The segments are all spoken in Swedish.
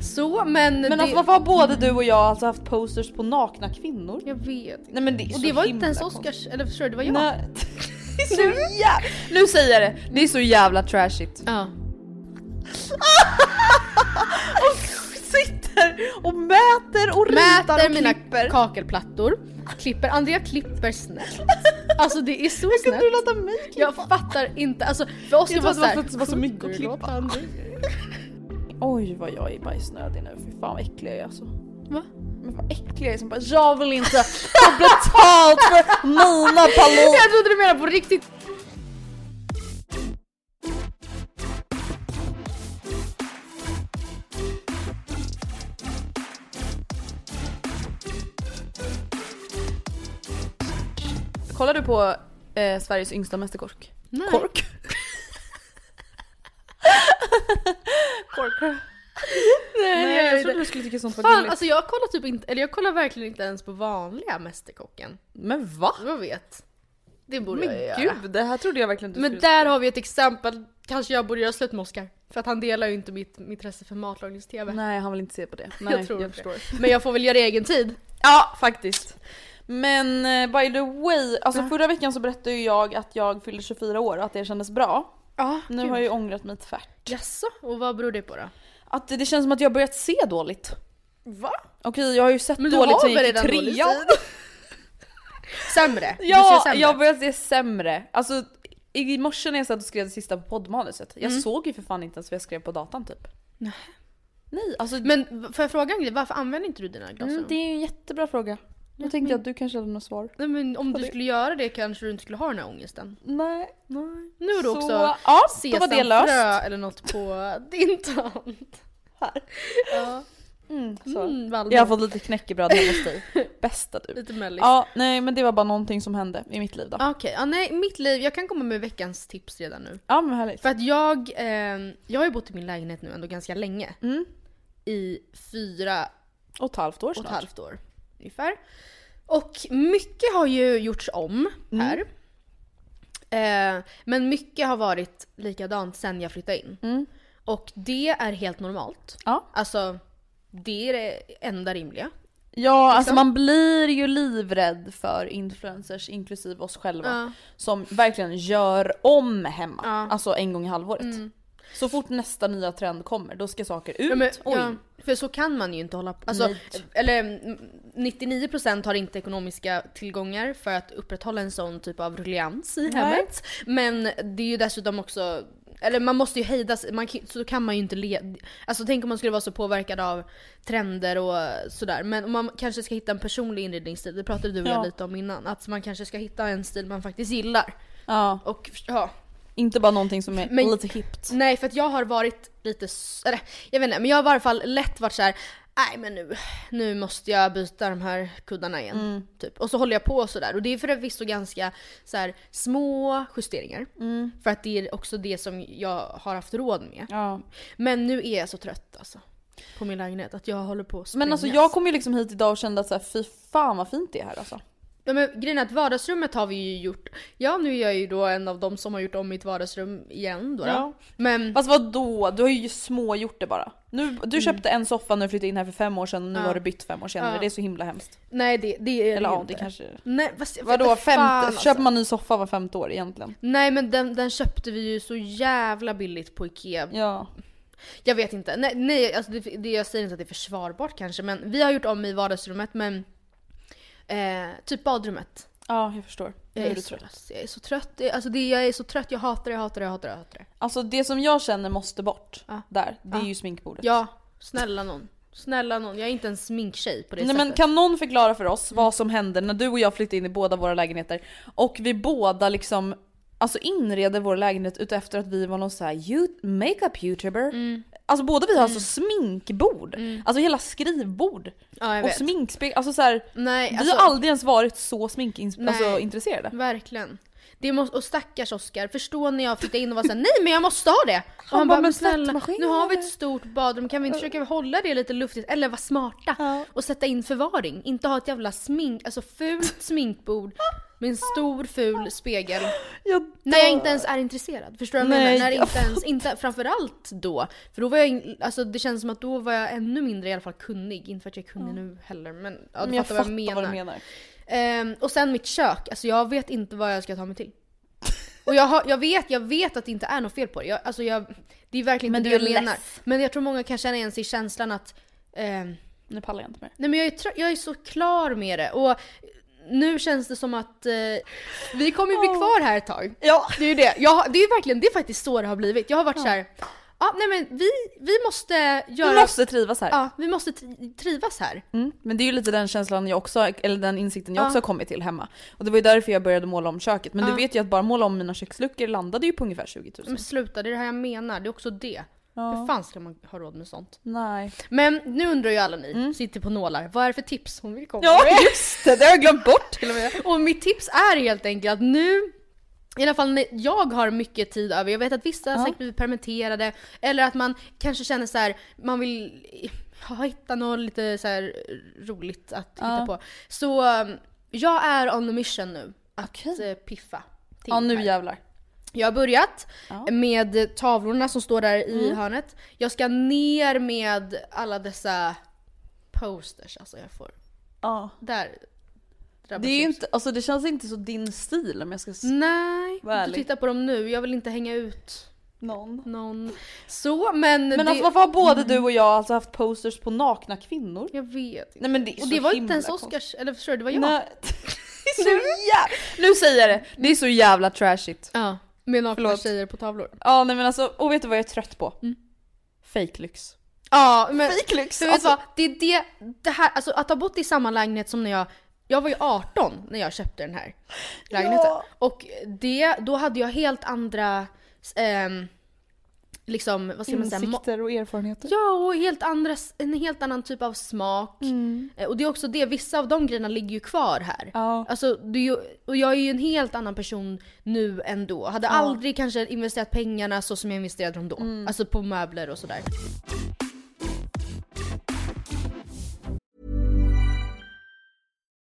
Så men... Men det... alltså varför har både du och jag alltså haft posters på nakna kvinnor? Jag vet Nej men det är Och så det var inte ens. Oscars, eller förstår du? Det var jag. Nej. Det är så jävla... Nu säger jag det, det är så jävla trashigt. Ja. Och sitter och mäter och ritar Mäter och mina klipper. kakelplattor. Klipper, Andrea klipper snällt. Alltså det är så Hur kan snällt. du låta mig klippa? Jag fattar inte, alltså för oss Jag det var trodde såhär... för att det var så mycket att klippa. Oj vad jag är bajsnödig nu, fy fan vad äcklig jag är alltså. Va? Men vad äcklig jag är som bara jag vill inte ha betalt för mina palotter. Jag trodde du menade på riktigt. Kollar du på eh, Sveriges yngsta mästerkork? Nej. Kork? Kork. Nej, Nej jag, jag trodde du skulle tycka sånt var Fan gulligt. alltså jag kollar typ inte, eller jag kollar verkligen inte ens på vanliga Mästerkocken. Men va? Jag vet. Det borde Men jag göra. gud, det här trodde jag verkligen du Men skulle där har vi ett exempel, kanske jag borde göra slut med Oscar. För att han delar ju inte mitt, mitt intresse för matlagningstv. Nej han vill inte se på det. Nej, jag tror jag förstår. Men jag får väl göra egen tid. Ja faktiskt. Men eh, by the way, alltså förra veckan så berättade ju jag att jag fyllde 24 år och att det kändes bra. Ja, Nu har jag ju ångrat mig tvärt. Jaså, och vad beror det på då? Att det, känns som att jag har börjat se dåligt. Va? Okej jag har ju sett Men dåligt sen jag gick i trean. Sämre? Ja, sämre? jag börjat se sämre. Alltså i morse när jag satt och skrev det sista på poddmanuset, jag Mm. såg ju för fan inte ens vad jag skrev på datan typ. Nej, alltså Men får jag fråga en grej, varför använder inte du dina glasögon? mm, det är ju en jättebra fråga. Då tänkte jag att du kanske hade något svar. Nej men om du det. skulle göra det kanske du inte skulle ha den här ångesten. Nej. Nej. Nu har du Så, också ja, sesamfrö eller något på din tant. Här. Ja. Mm. Mm. Jag har fått lite knäckebröd hemma hos dig. Bästa du. Lite mellis. Ja, nej men det var bara någonting som hände i mitt liv då. Okej, ja, nej mitt liv, jag kan komma med veckans tips redan nu. Ja men härligt. För att jag, eh, jag har ju bott i min lägenhet nu ändå ganska länge. Mm. I fyra Och ett halvt år och ett snart. halvt år ungefär. Och mycket har ju gjorts om Mm. här. Eh, men mycket har varit likadant sen jag flyttade in. Mm. Och det är helt normalt. Ja. Alltså, det är det enda rimliga. Ja, alltså Liksom. man blir ju livrädd för influencers, inklusive oss själva, Ja. som verkligen gör om hemma. Ja. Alltså en gång i halvåret. Mm. Så fort nästa nya trend kommer, då ska saker ut Ja, men, och ja, för så kan man ju inte hålla på. Alltså, Nej. eller mm, 99% har inte ekonomiska tillgångar för att upprätthålla en sån typ av ruljans i hemmet. Men det är ju dessutom också eller man måste ju hejda sig, man, så kan man ju inte le... Alltså tänk om man skulle vara så påverkad av trender och sådär. Men man kanske ska hitta en personlig inredningsstil, det pratade du och Ja. jag lite om innan. Att man kanske ska hitta en stil man faktiskt gillar. Ja, Och ja, inte bara någonting som är Men- lite hippt. Nej för att jag har varit lite, eller jag vet inte, men jag har i varje fall lätt varit så här. nej men nu, nu måste jag byta de här kuddarna igen. Mm. Typ. Och så håller jag på sådär. Och det är förvisso ganska så här, små justeringar. Mm. För att det är också det som jag har haft råd med. Ja. Men nu är jag så trött alltså. På min lägenhet, att jag håller på att Men alltså jag kom ju liksom hit idag och kände att så här, fy fan vad fint det är här alltså. Ja, men grejen är att vardagsrummet har vi ju gjort. Ja nu är jag ju då en av dem som har gjort om mitt vardagsrum igen då. Ja. Men Fast vad då? Du har ju små gjort det bara. Nu, du köpte en soffa när du flyttade in här för fem år sedan och nu Mm. Ja. har du bytt fem år senare. Ja. Det är så himla hemskt. nej det, det är Eller det ja, inte. det kanske... Nej, vad, Vadå, femte, alltså. köper man ny soffa var femte år egentligen? Nej men den, den köpte vi ju så jävla billigt på Ikea. Ja. Jag vet inte. Nej, nej alltså det, det, jag säger inte att det är försvarbart kanske men vi har gjort om i vardagsrummet men eh, typ badrummet. Ja, jag förstår. Jag är är, du så, trött. jag är så trött. Alltså det, jag är så trött, jag hatar det, jag hatar det, jag hatar det. Jag hatar det. Alltså det som jag känner måste bort Ja. där, det är Ja. ju sminkbordet. Ja, snälla någon. Snälla någon. Jag är inte en sminktjej på det Nej sättet. men kan någon förklara för oss vad som hände när du och jag flyttade in i båda våra lägenheter och vi båda liksom Alltså inreder vår lägenhet utefter att vi var någon sån här you- makeup youtuber. Mm. Alltså båda vi har alltså sminkbord. Alltså hela skrivbord. Ja, och vet. sminkspegel. Alltså så här, Nej, vi alltså, har aldrig ens varit så sminkintresserade. Alltså. Verkligen. Det måste, och stackars Oscar, förstå när jag flyttade in och var såhär nej men jag måste ha det! Och han, bara, bara "Men snälla, nu har vi eller?" ett stort badrum, kan vi inte försöka hålla det lite luftigt? Eller vara smarta Ja. och sätta in förvaring. Inte ha ett jävla smink, alltså fult sminkbord med en stor ful spegel. Jag När jag inte ens är intresserad. Förstår du vad jag menar? När jag inte ens, inte, framförallt då. För då var jag, in- alltså det känns som att då var jag ännu mindre i alla fall kunnig. Inte för att jag är kunnig nu heller men ja, du Men jag fattar vad jag menar. vad du menar. Ehm, och sen mitt kök, alltså jag vet inte vad jag ska ta mig till. Och jag, har, jag, vet, jag vet att det inte är något fel på det. Jag, alltså jag, det är verkligen Men inte det jag menar. less. Men jag tror många kan känna igen sig i känslan att ehm, Nu pallar jag inte mer. Nej men jag är, jag är så klar med det och nu känns det som att eh, vi kommer bli kvar här ett tag. Ja. Det är ju det. Jag, det är verkligen, det är faktiskt så det har blivit. Jag har varit så här. Ja nej men vi, vi måste göra... Du måste trivas här. Ja, vi måste tri- trivas här. Mm. Men det är ju lite den känslan jag också, eller den insikten jag Ja. också har kommit till hemma. Och det var ju därför jag började måla om köket. Men Ja. du vet ju att bara måla om mina köksluckor landade ju på ungefär 20 000. Men sluta, det är det här jag menar. Det är också det. Ja. Hur fan ska man ha råd med sånt? Nej. Men nu undrar ju alla ni, sitter på nålar, vad är det för tips hon vill komma Ja med? just det, det har jag glömt bort till och med. Och mitt tips är helt enkelt att nu i alla fall när jag har mycket tid över, jag vet att vissa har Ja. säkert blivit permitterade, eller att man kanske känner så här, man vill hitta något lite så här roligt att hitta Ja. på. Så um, jag är on the mission nu att Okej. eh, piffa till Ja nu här. jävlar. Jag har börjat Ja. Mm. med tavlorna som står där i hörnet. Jag ska ner med alla dessa posters, alltså jag får, Ja. där Det är inte, alltså det känns inte så din stil om jag ska Nej, du tittar på dem nu. Jag vill inte hänga ut någon. någon. Så, men, Men det... alltså varför har både du och jag alltså haft posters på nakna kvinnor? Jag vet inte. Nej men det är Och det var inte ens. Oscars, eller förstår du, det var jag. Nej. Det är så jä- nu säger jag det, det är så jävla trashigt. Ja, med nakna Förlåt. tjejer på tavlor. Ja nej men alltså, och vet du vad jag är trött på? Mm. Fake lyx. Ja, men Fake lyx! vet Alltså, vad? Det är det, det här, alltså att ha bott i samma lägenhet som när jag jag var ju 18 när jag köpte den här lägenheten. Ja. Och det, då hade jag helt andra, ehm, liksom, vad ska man säga? insikter och erfarenheter. Ja, och helt andra, en helt annan typ av smak. Eh, Och det är också det, vissa av de grejerna ligger ju kvar här. Ja. Alltså, ju, och jag är ju en helt annan person nu än då. Hade aldrig kanske investerat pengarna så som jag investerade dem då. Alltså på möbler och sådär.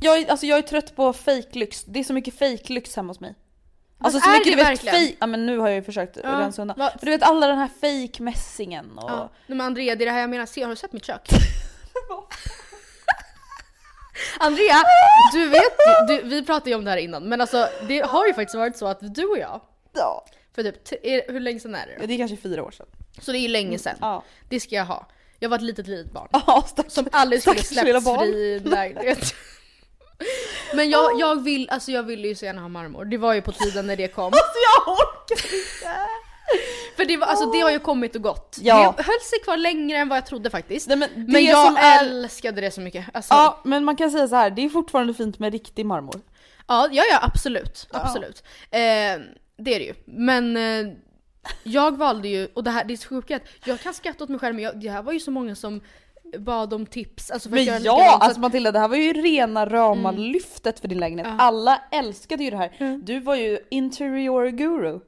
Jag, är- alltså jag är trött på fake lyx. det är så mycket fake lyx hemma hos mig. Alltså så är mycket det du vet verkligen? fake, ja men nu har jag ju försökt Ja, rensa undan. Men Du vet alla den här fake mässingen och... Ja. Men Andrea, det är det här jag menar. Se, har du sett mitt kök? Andrea, du vet du, vi pratade ju om det här innan, men alltså det har ju faktiskt varit så att du och jag, Ja. för typ, t- är, hur länge sedan är det då? Det är kanske fyra år sedan. Så det är ju länge sedan. Ja. Det ska jag ha. Jag var ett litet litet barn. Ja, stackars, Som aldrig skulle släppts fri lägenhet. Men jag, jag vill, alltså jag ville ju så gärna ha marmor. Det var ju på tiden när det kom. Alltså jag orkar inte! För det, var, alltså, det har ju kommit och gått. Ja. Det höll sig kvar längre än vad jag trodde faktiskt. Nej, men men jag som är- älskade det så mycket. Alltså, Ja, men man kan säga så här, det är fortfarande fint med riktig marmor. Ja, ja, ja absolut. absolut. Eh, det är det ju. Men eh, jag valde ju, och det här det är så sjukt jag kan skratta åt mig själv men jag, det här var ju så många som bad om tips. Alltså för att Men göra ja, likadant, så alltså Matilda det här var ju rena rama lyftet för din lägenhet. Alla älskade ju det här. Du var ju interior guru.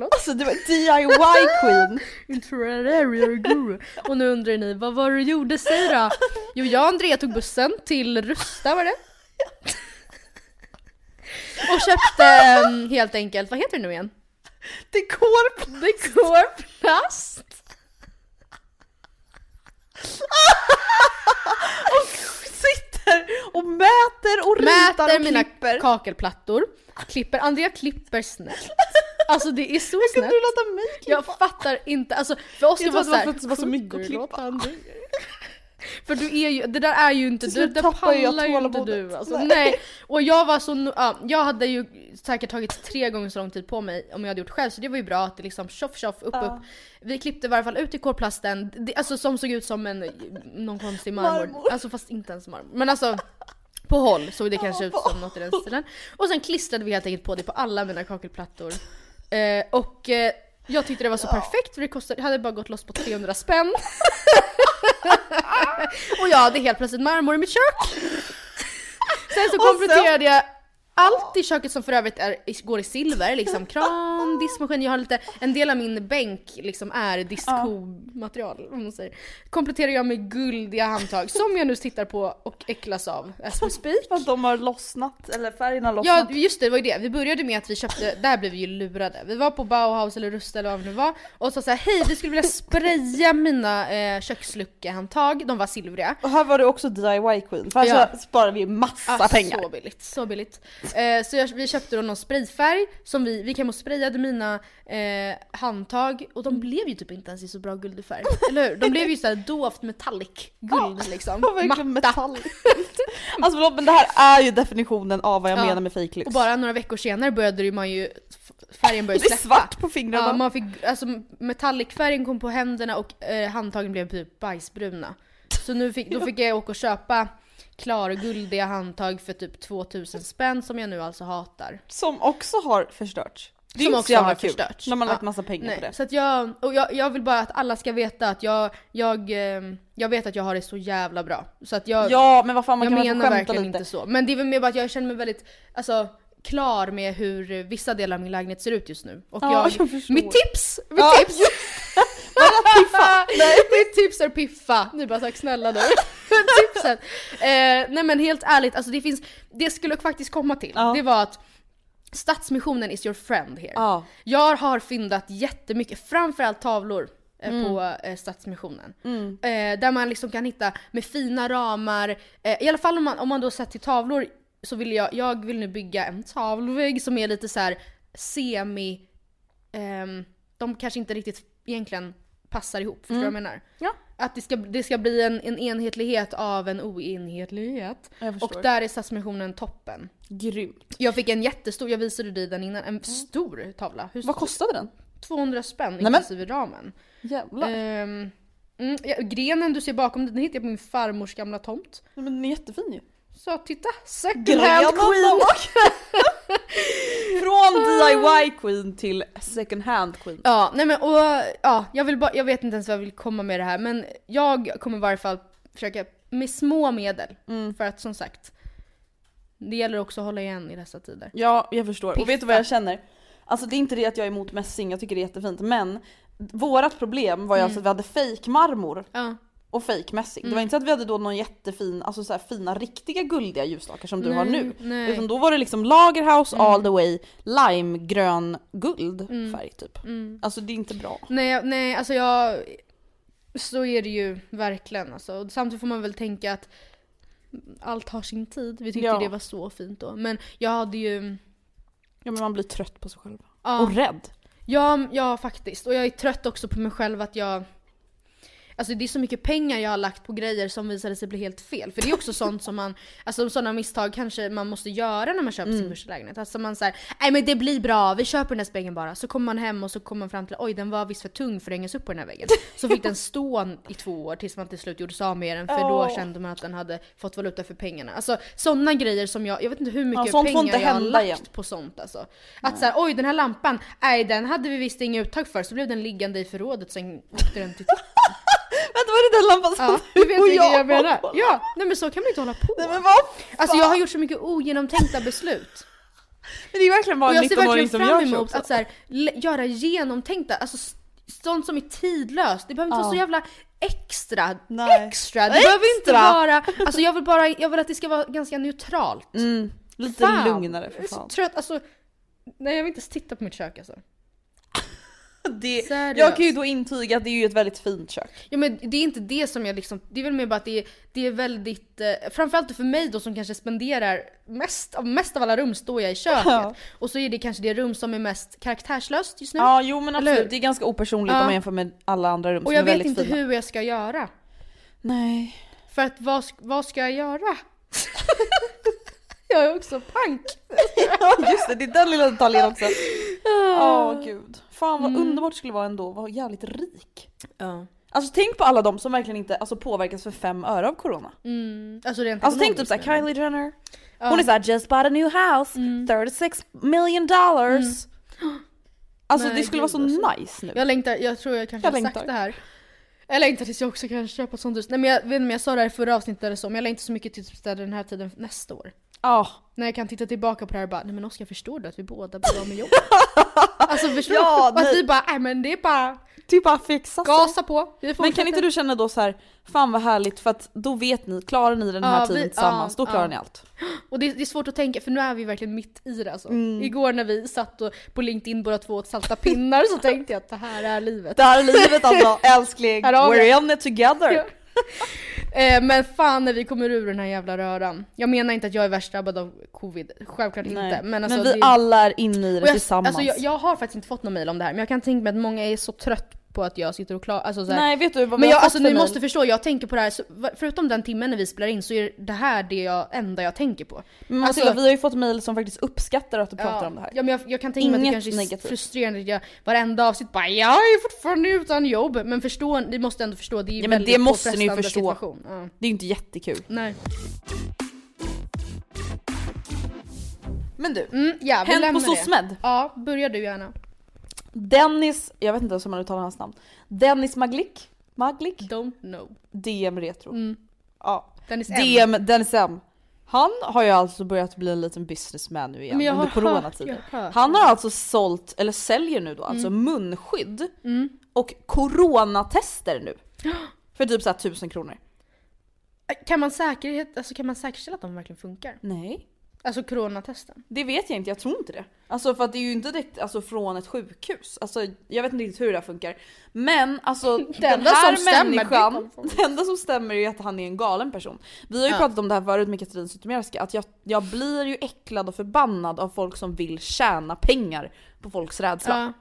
Alltså du var DIY queen. Interior guru. Och nu undrar ni, vad var du gjorde? Säg då! Jo, jag och Andrea tog bussen till Rusta var det. Och köpte em, helt enkelt, vad heter det nu igen? Dekor. Dekorplast! Sitter och mäter och ritar Mäter och mina klipper. kakelplattor, klipper, Andrea klipper snett. Alltså det är så Kan snett. du låta mig klippa? Jag fattar inte, alltså för oss Jag det var det var för att det var så mycket att "Kunde du klippa." Låta Andrea?" För du är ju, det där är ju inte, du, det pallar ju inte du alltså, Nej. nej. Och jag var så, ja, jag hade ju säkert tagit tre gånger så lång tid på mig om jag hade gjort själv så det var ju bra att det liksom tjoff tjoff upp upp. Vi klippte i varje fall ut i kolplasten, det, alltså som såg ut som en, någon konstig marmor. Marmor. Alltså fast inte ens marmor. Men alltså på håll såg det kanske ut som något i den stilen. Och sen klistrade vi helt enkelt på det på alla mina kakelplattor. Eh, och eh, jag tyckte det var så perfekt för det kostade, det hade bara gått loss på 300 spänn. och jag hade helt plötsligt marmor i mitt kök. Sen så kompletterade jag allt i köket som för övrigt är, går i silver, liksom kran, diskmaskin, jag har lite, en del av min bänk liksom är diskomaterial om man säger. Kompletterar jag med guldiga handtag som jag nu tittar på och äcklas av as we speak. För att de har lossnat, eller färgen har lossnat. Ja just det, det var ju det. Vi började med att vi köpte, där blev vi ju lurade. Vi var på Bauhaus eller Rusta eller vad det nu var och sa såhär hej vi skulle vilja spraya mina eh, köksluckehandtag, de var silvriga. Och här var du också DIY queen, för här Ja. så sparar vi massa Ah, pengar. Så billigt, så billigt. Eh, så jag, vi köpte då någon sprayfärg som vi, vi hem och sprayade mina eh, handtag och de blev ju typ inte ens i så bra guldig färg. Eller hur? De blev ju såhär dovt metallic guld liksom. Det var verkligen Matta. alltså förlåt men det här är ju definitionen av vad jag Ja. menar med fake lyx. Och bara några veckor senare började man ju, färgen började det är släppa. svart på fingrarna. Ja, man fick, alltså metallicfärgen kom på händerna och eh, handtagen blev typ bajsbruna. Så nu fick, då fick jag åka och köpa klarguldiga handtag för typ 2000 spänn som jag nu alltså hatar. Som också har förstörts. Det är Som också har kul förstörts. när man har Ja. lagt massa pengar på Nej, det. så att jag, och jag, jag vill bara att alla ska veta att jag, jag, eh, jag vet att jag har det så jävla bra. Så att jag, Ja men vad fan man jag kan menar verkligen lite. inte så. Men det är väl mer bara att jag känner mig väldigt, alltså klar med hur vissa delar av min lägenhet ser ut just nu. Och Ja, jag, jag mitt tips! Mitt Ja, tips! Piffa! Nej, mitt tips är piffa. Ni bara tack snälla du. Tipset. Eh, nej men helt ärligt, alltså det finns, det jag skulle faktiskt komma till, Ja. det var att Stadsmissionen is your friend here. Ja. Jag har fyndat jättemycket, framförallt tavlor eh, Mm. på eh, Stadsmissionen. Eh, där man liksom kan hitta med fina ramar, eh, i alla fall om man, om man då sett till tavlor så vill jag, jag vill nu bygga en tavelvägg som är lite så här semi, ehm, de kanske inte riktigt egentligen passar ihop, förstår du vad jag menar? Ja. Att det ska, det ska bli en, en enhetlighet av en oenhetlighet. Och där är Stadsmissionen toppen. Grymt. Jag fick en jättestor, jag visade dig den innan, en stor tavla. Hur Vad kostade den? 200 spänn inklusive ramen. Jävlar. Ehm, mm, ja, grenen du ser bakom den hittade jag på min farmors gamla tomt. Nej, men den är jättefin ju. Så titta, second hand queen! Från DIY queen till second hand queen. Ja, nej men och ja, jag vill bara, jag vet inte ens vad jag vill komma med det här men jag kommer i varje fall försöka med små medel. Mm. För att som sagt, det gäller också att hålla igen i dessa tider. Ja, jag förstår. Och vet du Piffa. vad jag känner? Alltså det är inte det att jag är emot mässing, jag tycker det är jättefint. Men vårat problem var ju alltså att vi hade fake marmor Ja. Och fake mässing. Det var inte så att vi hade då någon jättefin, alltså så här fina riktiga guldiga ljusstakar som du har Nej, nu. nej. Mm. Utan då var det liksom lagerhouse all the way, limegrön guld färg typ. Alltså det är inte bra. Nej, nej alltså jag... Så är det ju verkligen alltså. Samtidigt får man väl tänka att allt har sin tid. Vi tyckte Ja. det var så fint då. Men jag hade ju... Ja men man blir trött på sig själv. Ja, Och rädd. ja, ja faktiskt. Och jag är trött också på mig själv att jag... Alltså det är så mycket pengar jag har lagt på grejer som visade sig bli helt fel. För det är också sånt som man, alltså sådana misstag kanske man måste göra när man köper sin första lägenhet. Alltså man säger nej men det blir bra, vi köper den här spegeln bara. Så kommer man hem och så kommer man fram till oj den var visst för tung för att hängas upp på den här väggen. Så fick den stå i två år tills man till slut gjorde sig av med den för då Åh. kände man att den hade fått valuta för pengarna. Alltså sådana grejer som jag, jag vet inte hur mycket får pengar inte jag har lagt igen. på sånt alltså. Att såhär oj den här lampan, nej den hade vi visst inga uttag för så blev den liggande i förrådet sen åkte den till Vänta var det den lampan som Ja, du vet och vilken jag menar. Ja, nej men så kan man inte hålla på. Nej men vad Alltså jag har gjort så mycket ogenomtänkta beslut. Men det är verkligen bara en jag ser 19-åring verkligen som fram gör så emot också. att så här, göra genomtänkta, alltså sånt som är tidlöst. Det behöver inte vara Ja. så jävla extra. Nej. Extra! Det behöver inte Extra. vara, alltså jag vill bara, jag vill att det ska vara ganska neutralt. Mm, lite Fan. lugnare för Jag är så fan. trött, alltså. Nej jag vill inte ens titta på mitt kök alltså. Det, Seriöst. jag kan ju då intyga att det är ju ett väldigt fint kök. Ja men det är inte det som jag liksom, det är väl mer bara att det är, det är väldigt, eh, framförallt för mig då som kanske spenderar mest av, mest av alla rum står jag i köket. Ja. Och så är det kanske det rum som är mest karaktärslöst just nu. Ja jo men absolut, det är ganska opersonligt Ja. om man jämför med alla andra rum och som jag är vet väldigt inte fina. hur jag ska göra. Nej. För att vad, vad ska jag göra? jag är också pank. Ja just det, det är den lilla detaljen också. Åh gud. Fan Mm. vad underbart det skulle vara ändå, vara jävligt rik. Ja. Alltså tänk på alla de som verkligen inte alltså, påverkas för fem öre av corona. Mm. Alltså rent Alltså tänk typ såhär. Kylie Jenner. Ja. Mm. Hon är såhär just bought a new house, 36 million dollars. Alltså Nej, det skulle vara så alltså. nice nu. Jag längtar, jag tror jag kanske Jag har längtar. sagt det här. Jag längtar tills jag också kan köpa ett sånt hus. Nej men jag vet inte om jag sa det här i förra avsnittet eller så, men jag längtar så mycket till typ den här tiden nästa år. Ja. När jag kan titta tillbaka på det här och bara, nej men Oskar förstår du att vi båda blir av med jobb? alltså förstår Ja, du? Att vi bara, nej men det är bara Typ bara fixa sig. gasa på. Men kan inte du känna då så här, fan vad härligt för att då vet ni, klarar ni den här Ja, tiden vi- tillsammans, ja, då klarar ni allt. Och det, det är svårt att tänka för nu är vi verkligen mitt i det alltså. Mm. Igår när vi satt och, på LinkedIn båda två åt salta pinnar så tänkte jag att det här är livet. Det här är livet alltså, älskling. We're in it together. Eh, men fan när vi kommer ur den här jävla röran. Jag menar inte att jag är värst drabbad av covid, självklart Nej. inte. Men, alltså, vi det, alla är inne i det jag, tillsammans. alltså, jag, jag har faktiskt inte fått någon mail om det här men jag kan tänka mig att många är så trött på att jag sitter och klarar, alltså, så här, Nej vet du vad Men jag, fått alltså, ni måste förstå, jag tänker på det här, så, förutom den timmen när vi spelar in så är det här det jag, enda jag tänker på. Men alltså, Matilda, vi har ju fått mail som faktiskt uppskattar att du pratar Ja, om det här. ja men jag, jag kan tänka mig att det kanske är negativt. frustrerande att jag varenda avsnitt bara jag är fortfarande utan jobb. Men förstå, ni måste ändå förstå, det är Ja, men väldigt det måste ni ju förstå. Situation. Ja. Det är ju inte jättekul. Nej. Men du, Mm, ja, Hänt på. SOSMED. Ja, börja du gärna. Dennis, jag vet inte ens hur man uttalar hans namn. Dennis Maglik? Maglik? Don't know. DM Retro. Mm. Ja. Dennis M. DM Dennis M. Han har ju alltså börjat bli en liten businessman nu igen Men jag under hört, hört. Han har alltså sålt, eller säljer nu då, alltså munskydd Mm. och coronatester nu. För typ såhär tusen kronor. Kan man, säkerhet, alltså, kan man säkerställa att de verkligen funkar? Nej. Alltså coronatesten? Det vet jag inte, jag tror inte det. Alltså för att det är ju inte direkt alltså, från ett sjukhus. Alltså jag vet inte riktigt hur det där funkar. Men alltså den enda här som stämmer, det människan, från- det enda som stämmer är att han är en galen person. Vi har ju Ja. pratat om det här förut med Katrin Zytomierska, att jag, jag blir ju äcklad och förbannad av folk som vill tjäna pengar på folks rädsla.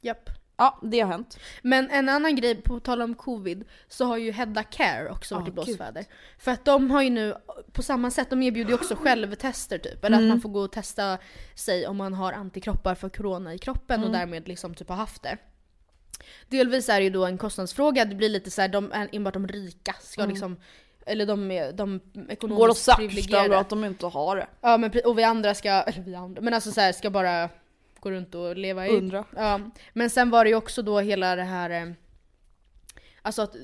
Ja, Ja. Det har hänt. Men en annan grej, på tal om covid, så har ju Hedda Care också varit Ah, i blåsväder. För att de har ju nu, på samma sätt, de erbjuder ju också självtester typ. Eller Mm. att man får gå och testa sig om man har antikroppar för corona i kroppen Mm. och därmed liksom typ har haft det. Delvis är det ju då en kostnadsfråga, det blir lite så här, de, enbart de rika ska liksom eller de, de Mm. Går och ekonomiskt sakta över privilegierade. att de inte har det. Ja men och vi andra ska, eller vi andra, men alltså så här, ska bara gå runt och leva i... Undra. Ja. Men sen var det ju också då hela det här, eh, alltså att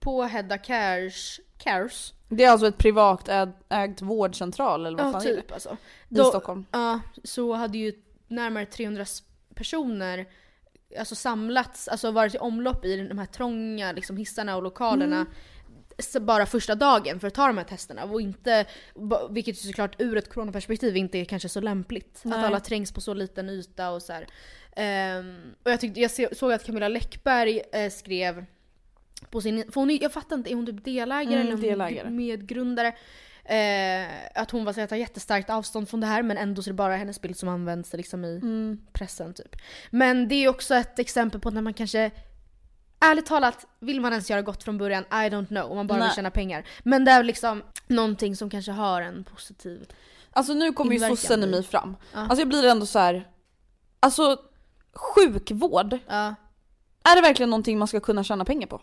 på Hedda Cares, Cares Det är alltså ett privat äg, ägt vårdcentral eller vad ja fan är det? typ alltså. I Då, Stockholm. ja, så hade ju närmare 300 s- personer alltså samlats, alltså varit i omlopp i de här trånga liksom, hissarna och lokalerna Mm. Bara första dagen för att ta de här testerna. Och inte, vilket såklart ur ett coronaperspektiv inte är kanske så lämpligt. Nej. Att alla trängs på så liten yta och så här. Ehm, och jag, tyckte, jag såg att Camilla Läckberg eh, skrev på sin, för hon är, jag fattar inte, är hon typ delägare Mm, eller delägare. medgrundare? Eh, att hon var så att ta jättestarkt avstånd från det här men ändå så är det bara hennes bild som används liksom i Mm. pressen typ. Men det är också ett exempel på när man kanske ärligt talat, vill man ens göra gott från början? I don't know, om man bara Nej. vill tjäna pengar. Men det är liksom någonting som kanske har en positiv... Alltså nu kommer ju sossen i mig fram. Ja. Alltså jag blir ändå så här. Alltså sjukvård, Ja, är det verkligen någonting man ska kunna tjäna pengar på?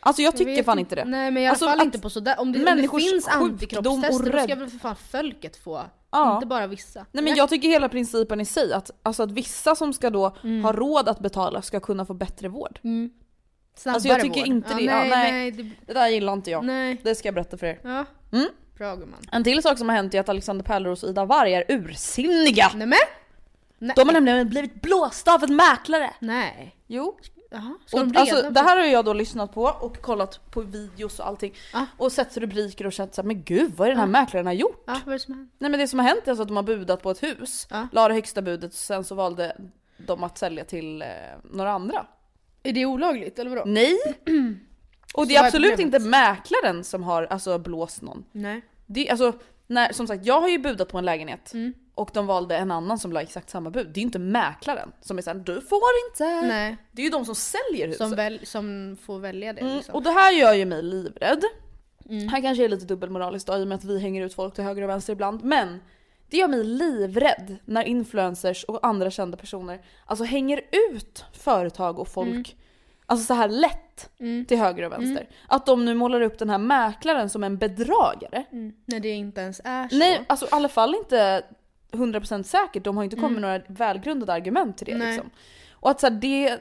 Alltså jag jag tycker vet fan inte det. Nej men i alla Alltså, fall inte på sådär. Om det, om det finns antikroppstester då ska väl för fan folket få. Ja. Inte bara vissa. Nej men jag tycker hela principen i sig att, alltså att vissa som ska då Mm. ha råd att betala ska kunna få bättre vård. Snabbare Alltså, jag tycker vård. inte det. Ja, Nej, nej. nej. det, Det där gillar inte jag. nej. Det ska jag berätta för er. Ja. Mm. Bra gumman. En till sak som har hänt är att Alexander Pärleros och Ida Warg är ursinniga. Nej men! Nej. De har nämligen blivit blåsta av en mäklare. Nej. Jo. Jaha, Och, de alltså, det här har jag då lyssnat på och kollat på videos och allting. Ah. Och sett rubriker och känt såhär, men gud vad är den här mäklaren har gjort? Ja, vad är det som? Nej men det som har hänt är alltså att de har budat på ett hus, Ja. la det högsta budet och sen så valde de att sälja till eh, några andra. Är det olagligt eller vadå? Nej! Och det är absolut inte mäklaren som har alltså, blåst någon. Nej. Det, alltså, när, som sagt, jag har ju budat på en lägenhet Mm. och de valde en annan som la exakt samma bud. Det är ju inte mäklaren som är såhär, du får inte. Nej. Det är ju de som säljer huset. Som, väl, som får välja det Mm, liksom. och det här gör ju mig livrädd. Mm. Här kanske är lite dubbelmoraliskt då, i och med att vi hänger ut folk till höger och vänster ibland. Men det gör mig livrädd när influencers och andra kända personer alltså hänger ut företag och folk Mm. alltså så här lätt till höger och vänster. Att de nu målar upp den här mäklaren som en bedragare. Mm. När det inte ens är så. Nej, alltså i alla fall inte 100% säkert. De har inte kommit med några välgrundade argument till det Mm. Nej. liksom. Och att så här, det,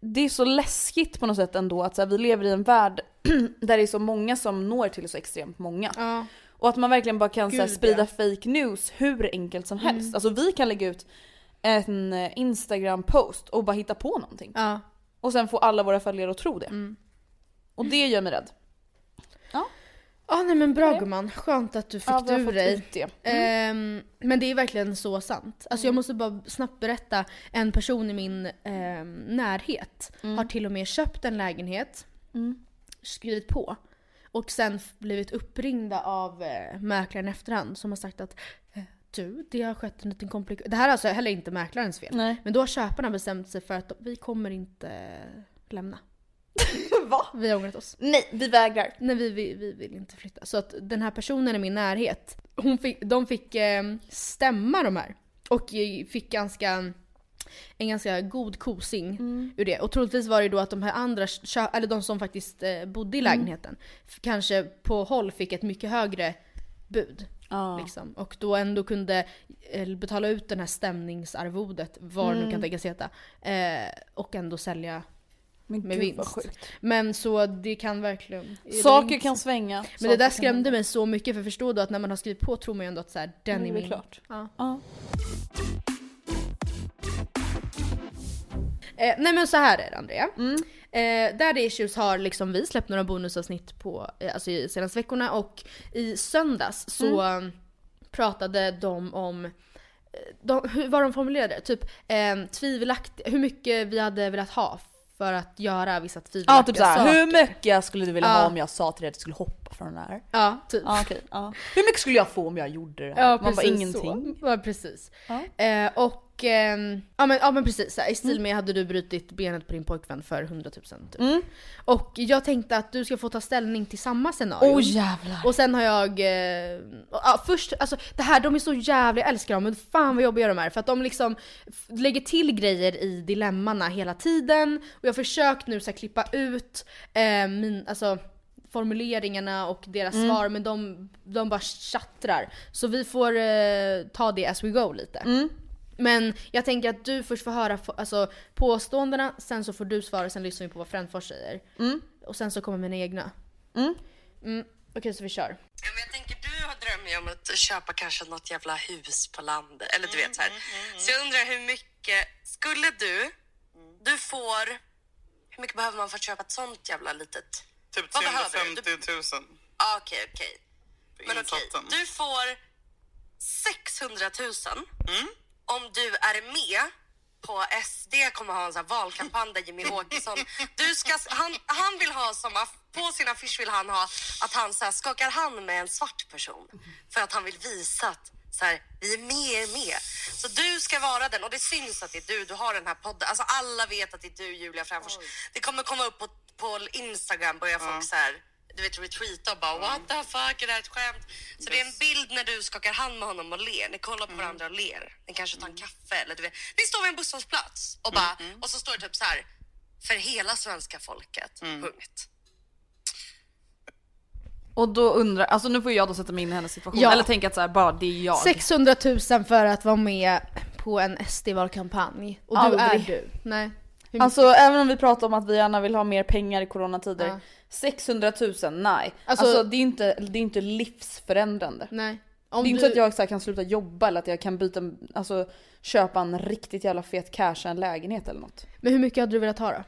det är så läskigt på något sätt ändå att så här, vi lever i en värld där det är så många som når till så extremt många. Ja. Och att man verkligen bara kan så här, Gud, sprida ja. fake news hur enkelt som helst. Mm. Alltså vi kan lägga ut en eh, Instagram-post och bara hitta på någonting. Ja. Och sen få alla våra följare att tro det. Mm. Och det gör mig rädd. Ja nej men bra gumman, skönt att du fick Ja, ur dig. det. Ehm, men det är verkligen så sant. Alltså jag Mm. måste bara snabbt berätta, en person i min ehm, närhet Mm. har till och med köpt en lägenhet, skrivit på och sen blivit uppringda av eh, mäklaren efterhand som har sagt att eh, du, det har skett en liten komplikation. Det här är alltså heller inte mäklarens fel. Nej. Men då har köparna bestämt sig för att vi kommer inte lämna. Va? Vi har ångrat oss. Nej, vi vägrar. Nej vi, vi, vi vill inte flytta. Så att den här personen i min närhet, hon fick, de fick eh, stämma de här. Och eh, fick ganska, en ganska god kosing ur det. Och troligtvis var det då att de här andra, eller de som faktiskt eh, bodde i lägenheten, f- kanske på håll fick ett mycket högre bud. Ja. Liksom. Och då ändå kunde eh, betala ut den här stämningsarvodet, vad det nu kan tänkas heta. Eh, och ändå sälja Men med gud, vinst. Men så det kan verkligen... Saker kan svänga. Men det Saker där kan skrämde mig så mycket för förstå då att när man har skrivit på tror man ju ändå att så här, den Nu är det min. klart. Ja. Ja. Eh, nej men så här är det Andrea. Mm. Eh, Daddy Issues har liksom vi släppt några bonusavsnitt på eh, alltså i senaste veckorna och i söndags så Mm. pratade de om eh, de, hur var de formulerade? Typ eh, tvivelakt, hur mycket vi hade velat ha för att göra vissa Ja tvivelaktiga typ såhär, saker. hur mycket skulle du vilja ha Ja. om jag sa till dig att du skulle hoppa från den här? Ja, typ. Ja, okej. ja. Hur mycket skulle jag få om jag gjorde det här? Ja Man bara ingenting. så. Ja precis. Ja. Eh, och ehm, ja, men, ja men precis, så här, i stil Mm. med hade du brutit benet på din pojkvän för 100 000 typ. Mm. Och jag tänkte att du ska få ta ställning till samma scenario. Åh jävlar. Och sen har jag, eh, ja, först, alltså det här, de är så jävla, jag älskar dem men fan vad jobbiga de är. För att de liksom lägger till grejer i dilemmana hela tiden. Och jag har försökt nu så här, klippa ut eh, min, alltså formuleringarna och deras Mm. svar men de, de bara tjattrar. Så vi får eh, ta det as we go lite. Mm. Men jag tänker att du först får höra alltså, påståendena, sen så får du svara, sen lyssnar vi på vad Frändfors säger. Mm. Och sen så kommer mina egna. Mm. Mm. Okej så vi kör. Ja, men jag tänker, du har drömmer ju om att köpa kanske något jävla hus på landet. Eller du vet så här. Så jag undrar hur mycket, skulle du, du får, hur mycket behöver man för att köpa ett sånt jävla litet? Typ Vad behöver du? 350 000 Ah, Okej, okej. för Men okej, insatsen. du får 600 000 Mm. Om du är med på SD kommer ha en sån här valkampanj där Jimmy Åkesson, du ska, han, han vill ha som, på sin affisch vill han ha att han så här, skakar hand med en svart person för att han vill visa att så här, vi är med er med. Så du ska vara den och det syns att det är du, du har den här podden. Alltså alla vet att det är du Julia Fränfors. Det kommer komma upp på, på Instagram, börjar folk så här du vet retweeta och bara what the fuck är det här ett skämt? Så det är en bild när du skakar hand med honom och ler. Ni kollar på varandra och ler. Ni kanske tar en kaffe eller du vet. Ni står vid en busshållplats och bara och så står det typ så här för hela svenska folket. Punkt. Och då undrar, alltså nu får jag då sätta mig in i hennes situation. Ja. Eller tänka att så här, bara det är jag. 600 000 för att vara med på en SD-valkampanj. Och du är Aldrig. du. Nej. Alltså även om vi pratar om att vi gärna vill ha mer pengar i coronatider. Ja. 600 000, nej. Alltså- Alltså, det, är inte, det är inte livsförändrande. Nej. Om det är inte du- så att jag så här, kan sluta jobba eller att jag kan byta, alltså köpa en riktigt jävla fet cash, en lägenhet eller något. Men hur mycket hade du velat ha då?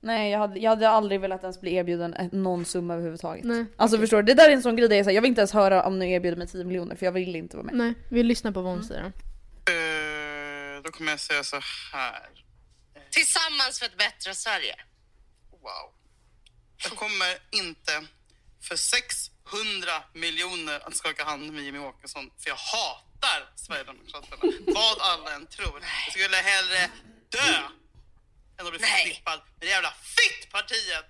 Nej jag hade, jag hade aldrig velat ens bli erbjuden någon summa överhuvudtaget. Nej, Alltså förstår du, det där är en sån grej där jag, säger, jag vill inte ens höra om ni erbjuder mig 10 miljoner för jag vill inte vara med. Nej, vi lyssnar på vad hon säger. Eh, då kommer jag säga så här. Tillsammans för ett bättre Sverige. Wow. Jag kommer inte för 600 miljoner att skaka hand med Jimmy Åkesson för jag hatar Sverigedemokraterna. Vad alla än tror. Jag skulle hellre dö än att bli Nej. förknippad med det jävla fittpartiet.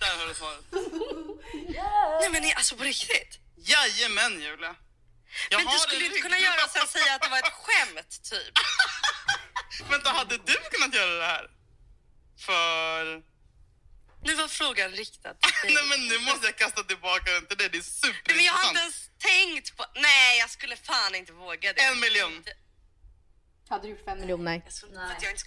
Där har du svaret. Nej men ni, alltså på riktigt. Jajamän Julia. Jag Men du skulle inte kunna göra och sen säga att det var ett skämt typ. Vänta, hade du kunnat göra det här? För... Nu var frågan riktad till dig. Nej men nu måste jag kasta tillbaka den till dig. Det är Nej, men jag har inte superintressant. ens tänkt på... Nej, jag skulle fan inte våga det. En miljon. Hade du gjort fem miljoner?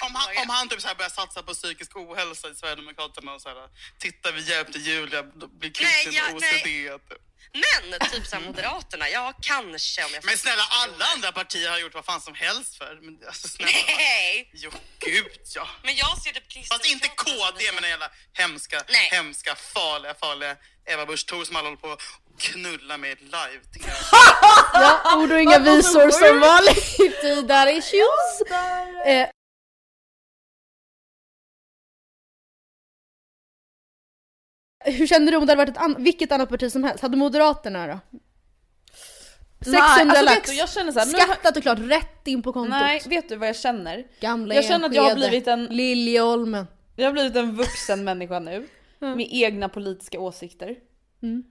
Om han, om han typ så här börjar satsa på psykisk ohälsa i Sverigedemokraterna och så här, titta vi hjälpte Julia bli kvitt sin ja, OCD. nej. Typ. Men typ såhär Moderaterna, ja kanske om jag Men snälla 6 alla andra partier har gjort vad fan som helst för. Men alltså snälla. Nej! Jo gud ja. Men jag ser typ Fast inte KD med den jävla hemska, Nej. hemska, farliga, farliga Eva Busch Thor som alla håller på knulla med live. Ja, ord och inga visor som vanligt i Där Issues. Eh, hur kände du om det hade varit ett an- vilket annat parti som helst? Hade Moderaterna då? 600 Nej, alltså, vet lax. jag känner så här, Skattat och klart rätt in på kontot. Nej, vet du vad jag känner? Gamla Jag känner att jag har blivit en- Liljeholmen. Jag har blivit en vuxen människa nu. Med egna politiska åsikter. Mm.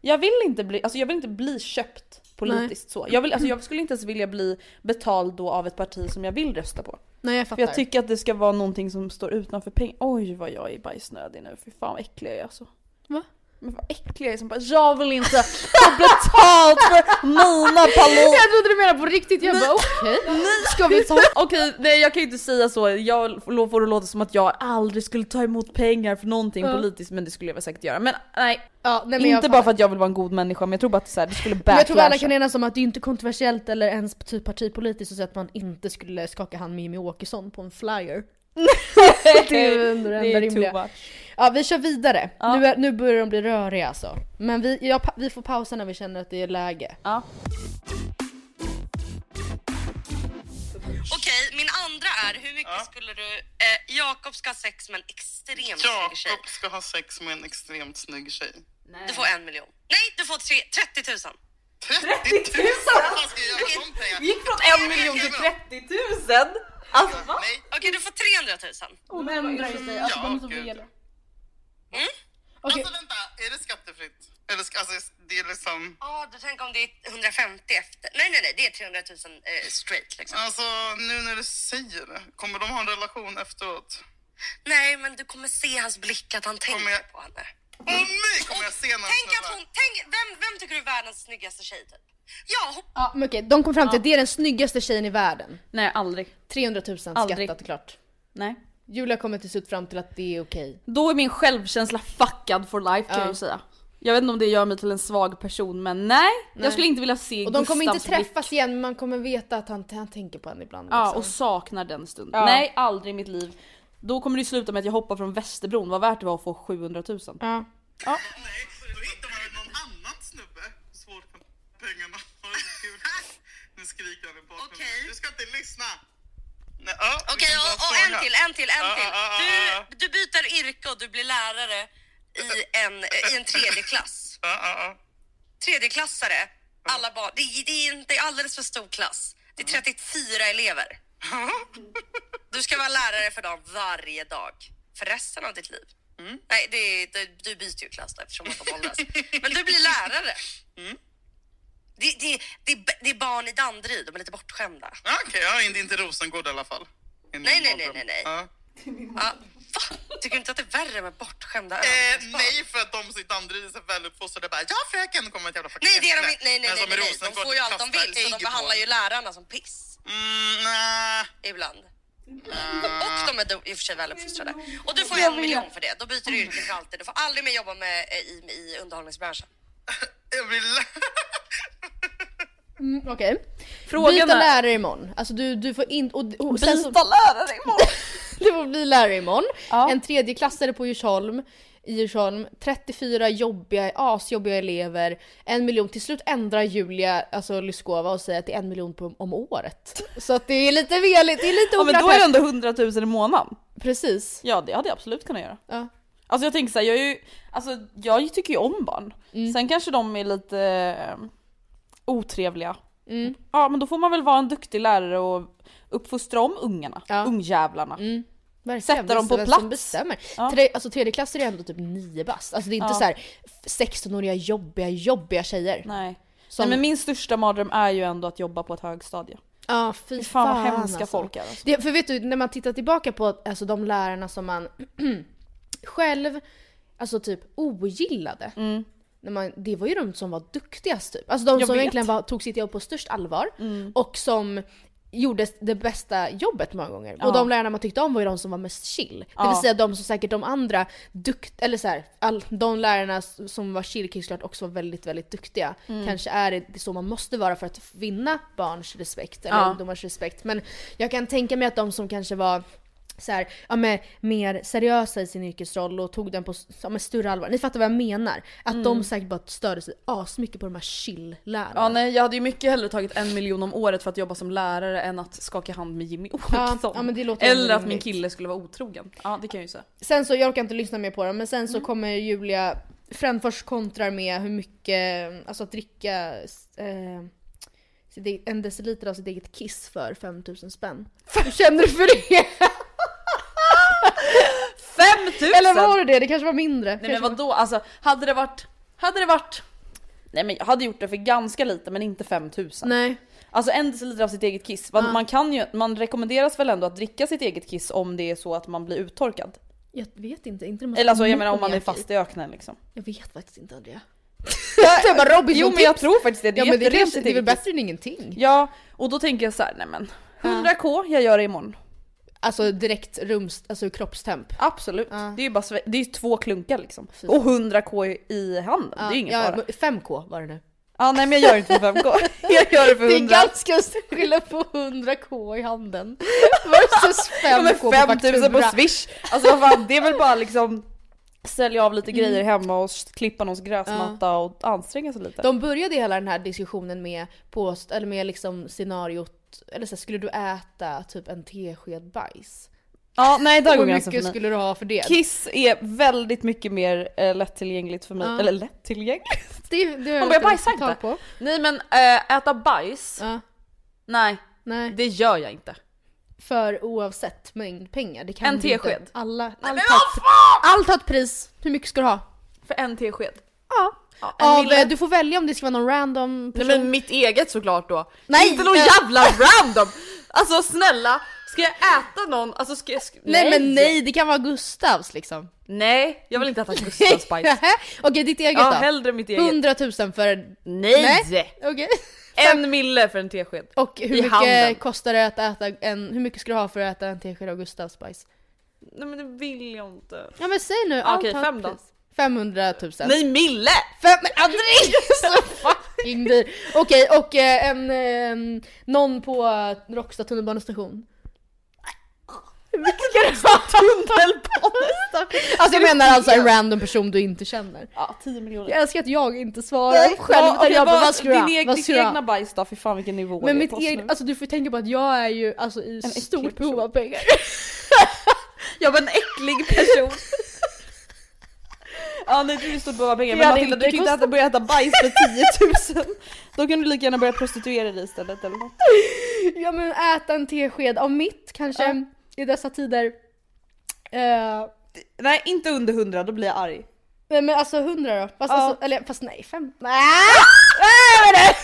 Jag vill inte bli, alltså jag vill inte bli köpt politiskt så. Jag, vill, alltså jag skulle inte ens vilja bli betald då av ett parti som jag vill rösta på. Nej jag För fattar. jag tycker att det ska vara någonting som står utanför pengar. Oj vad jag är bajsnödig nu, fy fan vad äcklig jag är alltså. Va? Men vad äcklig jag är som bara jag vill inte få betalt för mina palor. Jag trodde du menade på riktigt, jag bara okej. Ska vi ta... Okej, nej jag kan ju inte säga så. Jag får det låta som att jag aldrig skulle ta emot pengar för någonting Ja. politiskt men det skulle jag säkert göra. Men nej, Ja, nej, men inte bara för att jag vill vara en god människa men jag tror bara att det, så här, det skulle backlasha. jag tror alla kan enas om att det är inte kontroversiellt eller ens typ partipolitiskt säga att man inte skulle skaka hand med Jimmy Åkesson på en flyer. Det är ändå det enda är rimliga. too much. Ja vi kör vidare. Ja. Nu, är, nu börjar de bli röriga alltså. Men vi, ja, vi får pausa när vi känner att det är läge. Ja. Okej, min andra är hur mycket skulle du... Eh, Jakob ska ha sex med en extremt snygg tjej. Jakob ska ha sex med en extremt snygg tjej. Du får en miljon. Nej, du får tre, 30 000. 30 000! Vad fan ska jag göra med de pengarna? Gick från en miljon till 30 000! Alltså va? Nej. Okej, du får 300 000. Hon ändrar ju sig, alltså Ja, de är så fel. Mm? Okej, Alltså vänta, är det skattefritt? Eller ska, alltså, det är liksom... Ja, du tänker om det är 150 efter. Nej, nej, nej, det är 300 000 eh, straight liksom. Alltså nu när du säger det, kommer de ha en relation efteråt? Nej, men du kommer se hans blick att han tänker jag- på henne. Åh nej, kommer jag se någon Tänk att hon, tänk, vem, vem tycker du är världens snyggaste tjej typ? Ja, hopp- ja, men okej, de kom fram till att det är den snyggaste tjejen i världen. Nej aldrig. 300 000 Aldrig. skattat klart. Nej. Julia kommer till slut fram till att det är okej. Då är min självkänsla fuckad for life kan Ja. jag ju säga. Jag vet inte om det gör mig till en svag person men nej, jag skulle inte vilja se Och de kommer inte Gustavs blick. träffas igen men man kommer veta att han, han tänker på henne ibland. Ja, liksom. och saknar den stunden. Ja. Nej, aldrig i mitt liv. Då kommer det sluta med att jag hoppar från Västerbron, vad värt det var att få 700 000. ja. Nej, då hittar man någon annan snubbe. Svårt med pengarna. Nu skriker han i bakgrunden. Okej. Du ska inte lyssna. Nej, ja, vi Okej, ta och, och en till, en till, en Ja, till. ja, ja, Du, ja, ja. du byter yrke och du blir lärare i en, i en tredje klass. Ja, ja, ja. Tredjeklassare Alla barn. Det, är- det, är, är alldeles för stor klass. Det är 34 elever. Du ska vara lärare för dem varje dag. För resten av ditt liv. Nej, det, det, du byter ju klass då eftersom att de åldras. Men du blir lärare. Det, det, det, det är barn i Danderyd, de är lite bortskämda. Ja, Okej, ja, inte, inte Rosengård i alla fall. I min Nej, nej, nej, nej, nej. Ja. Ja, va? Tycker du inte att det är värre med bortskämda Eh, nej, för att de i Danderyd är så väluppfostrade bara ja fröken kommer ett jävla Nej, det är de inte. Nej, nej, nej, nej, nej. De får ju allt de vill, så de behandlar ju lärarna som piss. Mm, nej. Ibland. Och de är i och för sig väluppfostrade. Och du får en miljon för det. Då byter du yrke för alltid. Du får aldrig mer jobba med, i, i underhållningsbranschen. Jag vill... Mm, Okej. Frågan Byta är- lärare imorgon. Alltså du, du får in... Och, och sen så, lärare imorgon! du får bli lärare imorgon. Ja. En tredjeklassare på Djursholm. I Djursholm. 34 jobbiga, asjobbiga elever. En miljon. Till slut ändrar Julia, alltså Lyskova och säger att det är en miljon på, om året. Så att det är lite veligt, det är lite Ja men oklart då är det ändå 100 000 i månaden. Precis. Ja det hade jag absolut kunnat göra. Ja. Alltså jag tänker såhär, jag är ju, alltså jag tycker ju om barn. Mm. Sen kanske de är lite eh, otrevliga. Mm. Ja men då får man väl vara en duktig lärare och uppfostra om ungarna, Ja. ungjävlarna. Mm. Verkligen. Sätta dem på plats. Som bestämmer. Ja. Tre, alltså tredjeklassare är ändå typ nio bast. Alltså det är inte Ja. så här 16-åriga jobbiga, jobbiga tjejer. Nej. Som, Nej men min största mardröm är ju ändå att jobba på ett högstadie. Ja, fy Fy fan vad fan, hemska alltså. folk är alltså. Det, för vet du, när man tittar tillbaka på alltså, de lärarna som man själv alltså typ ogillade. När man, det var ju de som var duktigast typ. Alltså de Mm. Jag som vet. egentligen var, tog sitt jobb på störst allvar och som gjorde det bästa jobbet många gånger. Ja. Och de lärarna man tyckte om var ju de som var mest chill. Det Ja. vill säga de som säkert de andra dukt, eller så här, all, de lärarna som var chill kanske klart också var väldigt, väldigt duktiga. Mm. Kanske är det så man måste vara för att vinna barns respekt eller Ja. ungdomars respekt. Men jag kan tänka mig att de som kanske var så här, ja, men, mer seriösa i sin yrkesroll och tog den på ja, med större allvar. Ni fattar vad jag menar? Att de säkert bara störde sig asmycket på de här chill-lärarna. Mm. Ja nej jag hade ju mycket hellre tagit en miljon om året för att jobba som lärare än att skaka hand med Jimmy Åkesson. ja, men ändå Eller att min kille skulle vara otrogen. Ja det kan jag ju säga. Sen så, jag orkar inte lyssna mer på dem, men sen Mm. så kommer Julia Frändfors kontrar med hur mycket, alltså att dricka eh, eget- en deciliter av sitt eget kiss för 5000 spänn. Hur känner du för det? 5000! Eller var det det? Det kanske var mindre. Nej men Kanske var- vadå, alltså hade det varit, hade det varit Nej men jag hade gjort det för ganska lite men inte 5000. Nej. Alltså en deciliter av sitt eget kiss. Man, Ja. man kan ju, man rekommenderas väl ändå att dricka sitt eget kiss om det är så att man blir uttorkad. Jag vet inte, inte det måste Eller alltså jag menar om man är fast i öknen liksom. Jag vet faktiskt inte Andrea. Jag bara, Robin, jo som men jag tror faktiskt det, det är Ja men det kanske, det är väl bättre än ingenting? Ja, och då tänker jag så här, nej men 100k, jag gör det imorgon. Alltså direkt rums, alltså kroppstemp. Absolut. Ja. Det är ju bara det är två klunkar liksom. Fy Och 100k i- handen, det är ju ingen ja, fara. men 5k var det nu. Ja nej men jag gör inte för 5k, jag gör det för Det är 100. ganska stor skillnad på 100k i handen versus 5k Ja men på 5000 på faktura. swish! Alltså vad fan, det är väl bara liksom sälja av Mm. lite grejer hemma och klippa någons gräsmatta och anstränga sig lite. De började hela den här diskussionen med, post, eller med liksom scenariot, eller så här, skulle du äta typ en tesked bajs? ja nej där Hur går mycket skulle du ha för det? Kiss är väldigt mycket mer eh, lättillgängligt för mig, Ja. eller lättillgängligt? Det, det Man jag börjar inte bajsa inte. på. Nej men äh, äta bajs, Ja, nej nej. det gör jag inte. För oavsett mängd pengar. Det kan En tesked. Alla, allt, vad ett, allt har ett pris. Hur mycket ska du ha? För en tesked. Ja. Av, mille. du får välja om det ska vara någon random Nej person. men mitt eget såklart då. Nej, inte någon jävla random! Alltså snälla, ska jag äta någon? Alltså ska jag... Sk- nej, men nej, det kan vara Gustavs liksom. Nej, jag vill inte äta Gustavs bajs. Okej, ditt eget Ja, då? hellre mitt eget. 100 000 för... Nej! Nej. Okej. En mille för en tesked. Och hur I mycket handen. kostar det att äta en... Hur mycket ska du ha för att äta en tesked av Gustavs bajs? Nej men det vill jag inte. Ja men säg nu, allt okej, ett fem då. pris. 500 000. Nej mille! Fem, men så fucking dyr! Okej, och eh, en, eh, någon på Råcksta tunnelbanestation. Alltså jag menar alltså en random person du inte känner. Ja, 10 miljoner. Jag älskar att jag inte svarar själv Ja, okej, jag bara vad- ska du Ditt egna bajs då, fy fan vilken nivå Men mitt eget, alltså du får tänka på att jag är ju alltså i äcklig stort behov av pengar. Jag var en äcklig person. Ja nej stort behov av pengar Det men hade Matilda du inte kan inte kostat- äta, börja äta bajs för 10 000. Då kan du lika gärna börja prostituera dig istället eller något. Ja men äta en tesked av mitt kanske i dessa tider. Eh, Nej inte under 100 då blir jag arg. nej men alltså 100 då? Fast, Ja. alltså, eller fast nej, fem. Nej! Nej det!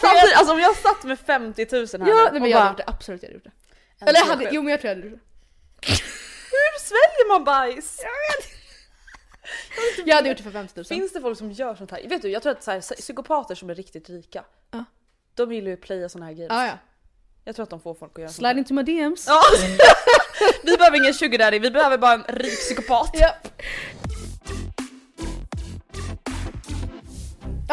Samtidigt, alltså om jag satt med 50 000 här Ja, nu nej, men jag hade bara, gjort det, absolut jag hade gjort det. Eller jag hade, jo men jag tror jag hade gjort det. hur sväljer man bajs? Jag hade gjort det för 50 000. Finns det folk som gör sånt här? Vet du jag tror att så här, psykopater som är riktigt rika, Ja. de gillar ju att playa såna här grejer. Ja, ja. Jag tror att de får folk att göra Slide into my DMs. Vi behöver ingen sugar daddy, vi behöver bara en rik psykopat. Ja.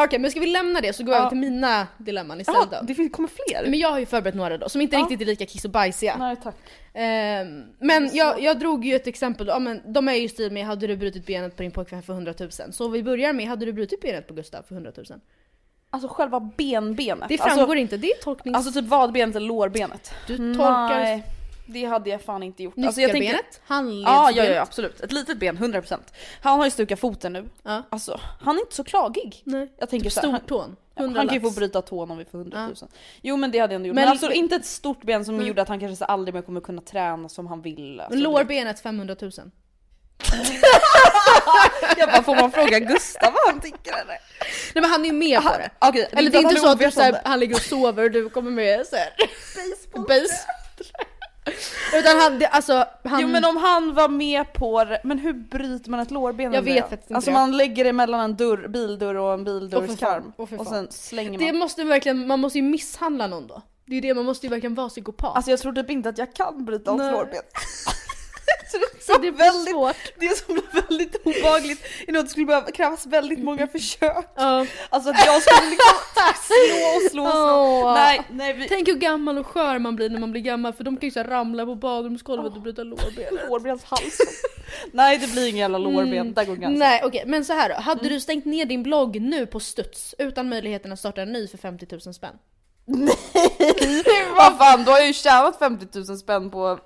Okej men ska vi lämna det så går jag Ja. över till mina dilemman istället Jaha, då. det kommer fler? Men jag har ju förberett några då som inte riktigt är lika kiss och bajsiga. Nej tack. Ehm, men jag, jag drog ju ett exempel, ja, men de är ju i stil med hade du brutit benet på din pojkvän för 100 000? Så vi börjar med, hade du brutit benet på Gustav för 100 000? Alltså själva benbenet. Det framgår alltså, inte, det är tolknings... Alltså typ vadbenet eller lårbenet. du tolkar Nej, det hade jag fan inte gjort. Alltså, jag tänker- handledsbenet. Ja, ja, ja absolut. Ett litet ben, 100%. Han har ju stukat foten nu. Ja. Alltså, han är inte så klagig. Nej. Jag tänker Typ så här, han, stortån, han 100 kan ju få bryta tån om vi får 100 000. Jo men det hade jag ändå gjort. Men, Men- alltså inte ett stort ben som gjorde att han kanske så aldrig mer kommer kunna träna som han vill. Alltså, Men lårbenet 500 000. Jag bara, får man fråga Gustav vad han tycker eller? Nej men han är ju med på det. Okej, Eller det är han inte så att du, såhär, han ligger och sover och du kommer med såhär... Baseball. Utan han, det, alltså han... Jo men om han var med på det, men hur bryter man ett lårben? Jag vet faktiskt inte Alltså det. man lägger det mellan en dörr, bildörr och en bildörrskarm. för och fan. sen slänger man. Det måste verkligen, man måste ju misshandla någon då. Det är ju det, man måste ju verkligen vara psykopat. Alltså jag tror typ inte att jag kan bryta Nej. lårben. så det, blir svårt. det som blir väldigt obehagligt är att det skulle behöva krävas väldigt många försök. Ja. Alltså att jag skulle liksom slå och slå och slå. Åh. Nej, nej vi... Tänk hur gammal och skör man blir när man blir gammal för de kan ju så ramla på badrumsgolvet och bryta lårbenet. Lårbenshalsen. nej det blir ingen jävla lårben, där går gränsen. Nej okej, men så här då. Hade du stängt ner din blogg nu på studs utan möjligheten att starta en ny för 50 000 spänn? Vad fan, då har jag ju tjänat 50 000 spänn på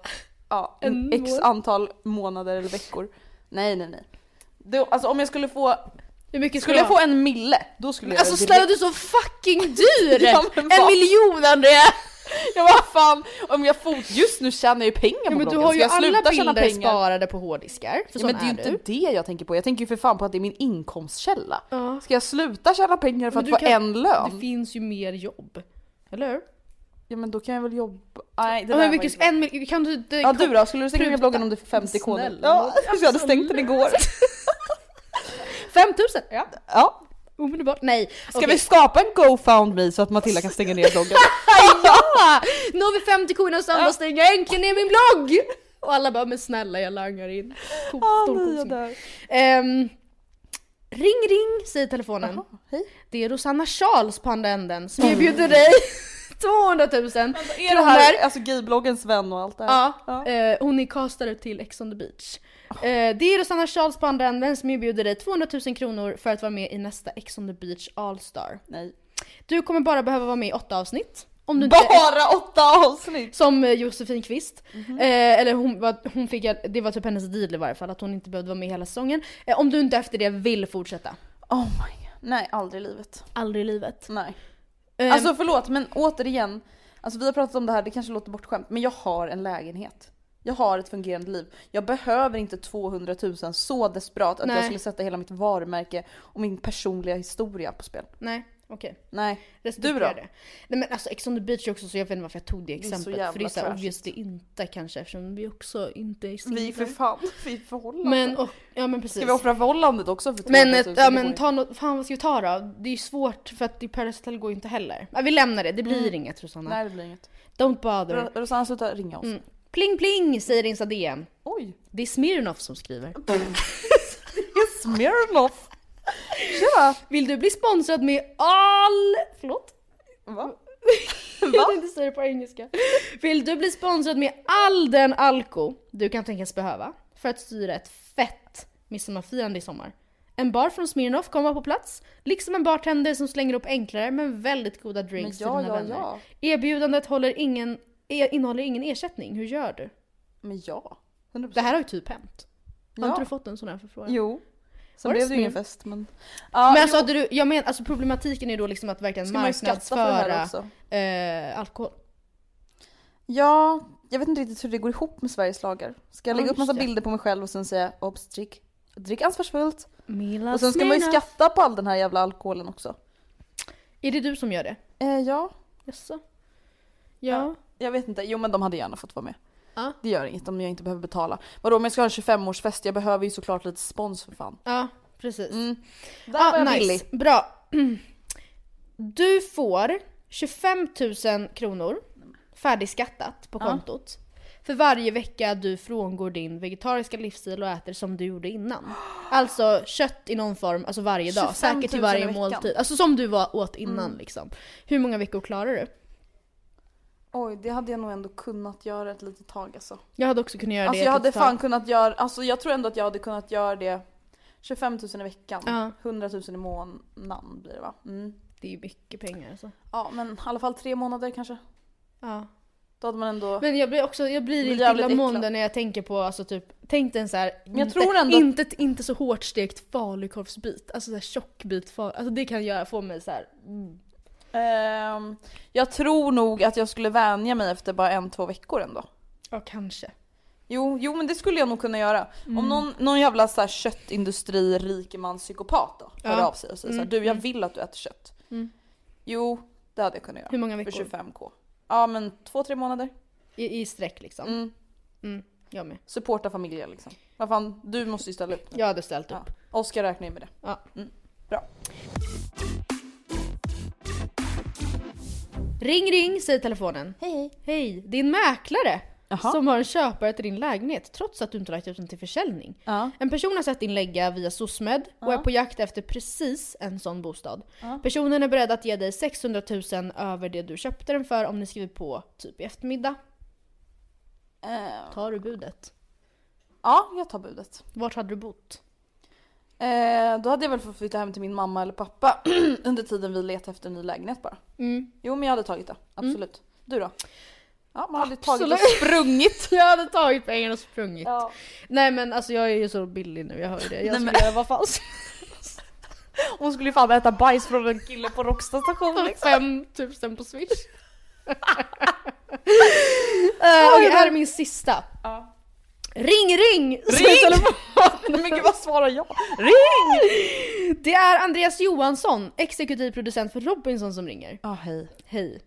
ja, En x månad. antal månader eller veckor. Nej nej nej. Då, alltså om jag skulle få, Hur mycket skulle jag få en mille, då skulle jag Alltså snälla du är så fucking dyr! Ja, en vad- miljon Andrea! Ja vad fan, om jag får, just nu tjänar jag ju pengar Ja, på men du bloggen, har ska ju jag alla bilder pengar? sparade på hårddiskar, för Ja, men det är ju inte du. det jag tänker på, jag tänker ju för fan på att det är min inkomstkälla. Ja. Ska jag sluta tjäna pengar för Men att du få kan- en lön? Det finns ju mer jobb. Eller hur? Ja men då kan jag väl jobba... Nej det Ja, men mycket, en mil- kan du inte... Ja du då, skulle du stänga bloggen om du får 50 kronor? Snälla, Ja, jag hade stängt den igår. 5000? Ja. Ja. Omedelbart. Nej. Ska okej. vi skapa en GoFundMe så att Matilda kan stänga ner bloggen? ja! Nu har vi 50 kronor söndagsstänga, jag äntligen ner min blogg! Och alla bara men snälla jag langar in. Ko- Ah, nej. Ehm, ring ring säger telefonen. Jaha, hej. Det är Rosanna Charles på andra änden som erbjuder dig 200 000 Är det kronor. alltså gaybloggens vän och allt det här? Ja, Eh, hon är castare till Ex on the beach. Eh, det är Rosanna Charles på andra änden som erbjuder dig 200 000 kronor för att vara med i nästa Ex on the beach All-star. Nej. Du kommer bara behöva vara med i åtta avsnitt. Om du Bara åtta avsnitt! som eh, Josefin Kvist. Mhm. Eh, eller hon, var- hon fick, det var typ hennes deal i varje fall, att hon inte behövde vara med hela säsongen. Eh, om du inte efter det vill fortsätta. Oh my god. Nej, aldrig i livet. Aldrig i livet. Nej. Eh, Alltså förlåt men återigen, alltså vi har pratat om det här, det kanske låter bortskämt, men jag har en lägenhet. Jag har ett fungerande liv. Jag behöver inte 200 000 så desperat att Nej. jag skulle sätta hela mitt varumärke och min personliga historia på spel. nej, okej. Nej. Respektera Du då? Det. Nej men alltså Ex on the beach är också så, jag vet inte varför jag tog det är så exemplet. jävla för det är så trashigt. obviously inte kanske eftersom vi också inte är Vi singlar. för fan, vi är förhållande. Men, och, ja men precis. Ska vi offra förhållandet också för 200 000? men, Det ja, men ta något, fan vad ska vi ta då? Det är ju svårt för att i Paradise Hotel går ju inte heller. Ja, vi lämnar det, det blir inget Rosanna. Nej det blir inget. Don't bother. Ros- Rosanna sluta ringa oss. Mm. Pling pling säger Insta DM. Oj! Det är Smirnoff som skriver. Smirnoff! Tja! Vill du bli sponsrad med all... Förlåt? Va? Jag tänkte säga det på engelska. Vill du bli sponsrad med all den alko du kan tänkas behöva för att styra ett fett midsommarfirande i sommar? En bar från Smirnoff kommer på plats, liksom en bartender som slänger upp enklare men väldigt goda drinks ja, till dina ja, vänner. ja. Erbjudandet håller ingen, e- innehåller ingen ersättning, hur gör du? Men ja. 100%. Det här har ju typ hänt. Har inte du fått en sån här förfrågan? Jo. Sen blev det ju ingen fest men... Ja, men alltså, jo, hade du, jag men, alltså problematiken är då liksom att verkligen ska man ju skatta för det här marknadsföra också. eh, alkohol. Ja, jag vet inte riktigt hur det går ihop med Sveriges lagar. Ska jag Ja, lägga upp just massa det. bilder på mig själv och sen säga obs, drick, drick ansvarsfullt. Mila Och sen ska man ju skatta på all den här jävla alkoholen också. Är det du som gör det? Eh, ja, Jaså? Ja. jag vet inte. Jo men de hade gärna fått vara med. Ja. Det gör inget om jag inte behöver betala. Vadå om jag ska ha en 25-årsfest, jag behöver ju såklart lite spons för fan. Ja, precis. Mm. Där Ja, var jag nice. billig. Bra. Du får 25 000 kronor färdigskattat på Ja. kontot. För varje vecka du frångår din vegetariska livsstil och äter som du gjorde innan. Alltså kött i någon form, alltså varje dag. 25 000 Säkert till varje måltid. Alltså som du var åt innan Mm. liksom. Hur många veckor klarar du? Oj, det hade jag nog ändå kunnat göra ett litet tag alltså. Jag hade också kunnat göra Alltså det jag ett hade fan tag. kunnat göra, alltså jag tror ändå att jag hade kunnat göra det 25 000 i veckan. Ja. 100 000 i månaden blir det va? Mm. Det är ju mycket pengar alltså. Ja men i alla fall tre månader kanske. Ja. Då hade man ändå... Men jag blir också, jag blir lite illamående när jag tänker på alltså typ, tänk dig en så här, Men jag inte, tror ändå- inte, inte så hårt stekt falukorvsbit, alltså så här tjock bit fal, alltså det kan göra, få mig så här. Mm. Ehm, jag tror nog att jag skulle vänja mig efter bara en, två veckor ändå. Ja kanske. Jo, jo men det skulle jag nog kunna göra. Mm. Om någon, någon jävla så här köttindustri rikeman psykopat då hör Ja. av sig och säger Mm, så här, du jag mm. vill att du äter kött. Mm. Jo, det hade jag kunnat göra. Hur många För veckor? 25k. Ja men två, tre månader. I, i sträck liksom. Mm. Mm. Jag med. Supporta familjen liksom. Vad fan, du måste ju ställa upp nu. Jag hade ställt upp. Ja. Oskar räknar ju med det. Ja. Mm. Bra. Ring ring säger telefonen. Hej. Hej, din mäklare Jaha. som har en köpare till din lägenhet trots att du inte lagt ut den till försäljning. Ja. En person har sett din lägga via SOSMED och är på jakt efter precis en sån bostad. Personen är beredd att ge dig 600 000 över det du köpte den för om ni skriver på typ i eftermiddag. Eh, Tar du budet? ja, jag tar budet. Vart hade du bott? Eh, då hade jag väl fått flytta hem till min mamma eller pappa under tiden vi letar efter en ny lägenhet bara. Mm. Jo men jag hade tagit det, absolut. Du då? Ja man hade tagit Absolut. och sprungit. Jag hade tagit pengarna och sprungit. Ja. Nej men alltså jag är ju så billig nu, jag hör ju det. Jag skulle men- göra vad fan Hon skulle ju fan äta bajs från en kille på Råcksta station liksom. 5000 på swish. uh, Okej, här är min sista. Ja. Ring ring! Ring! Men gud vad svarar jag? Ring! Det är Andreas Johansson, exekutiv producent för Robinson som ringer. Ja hej. Hej.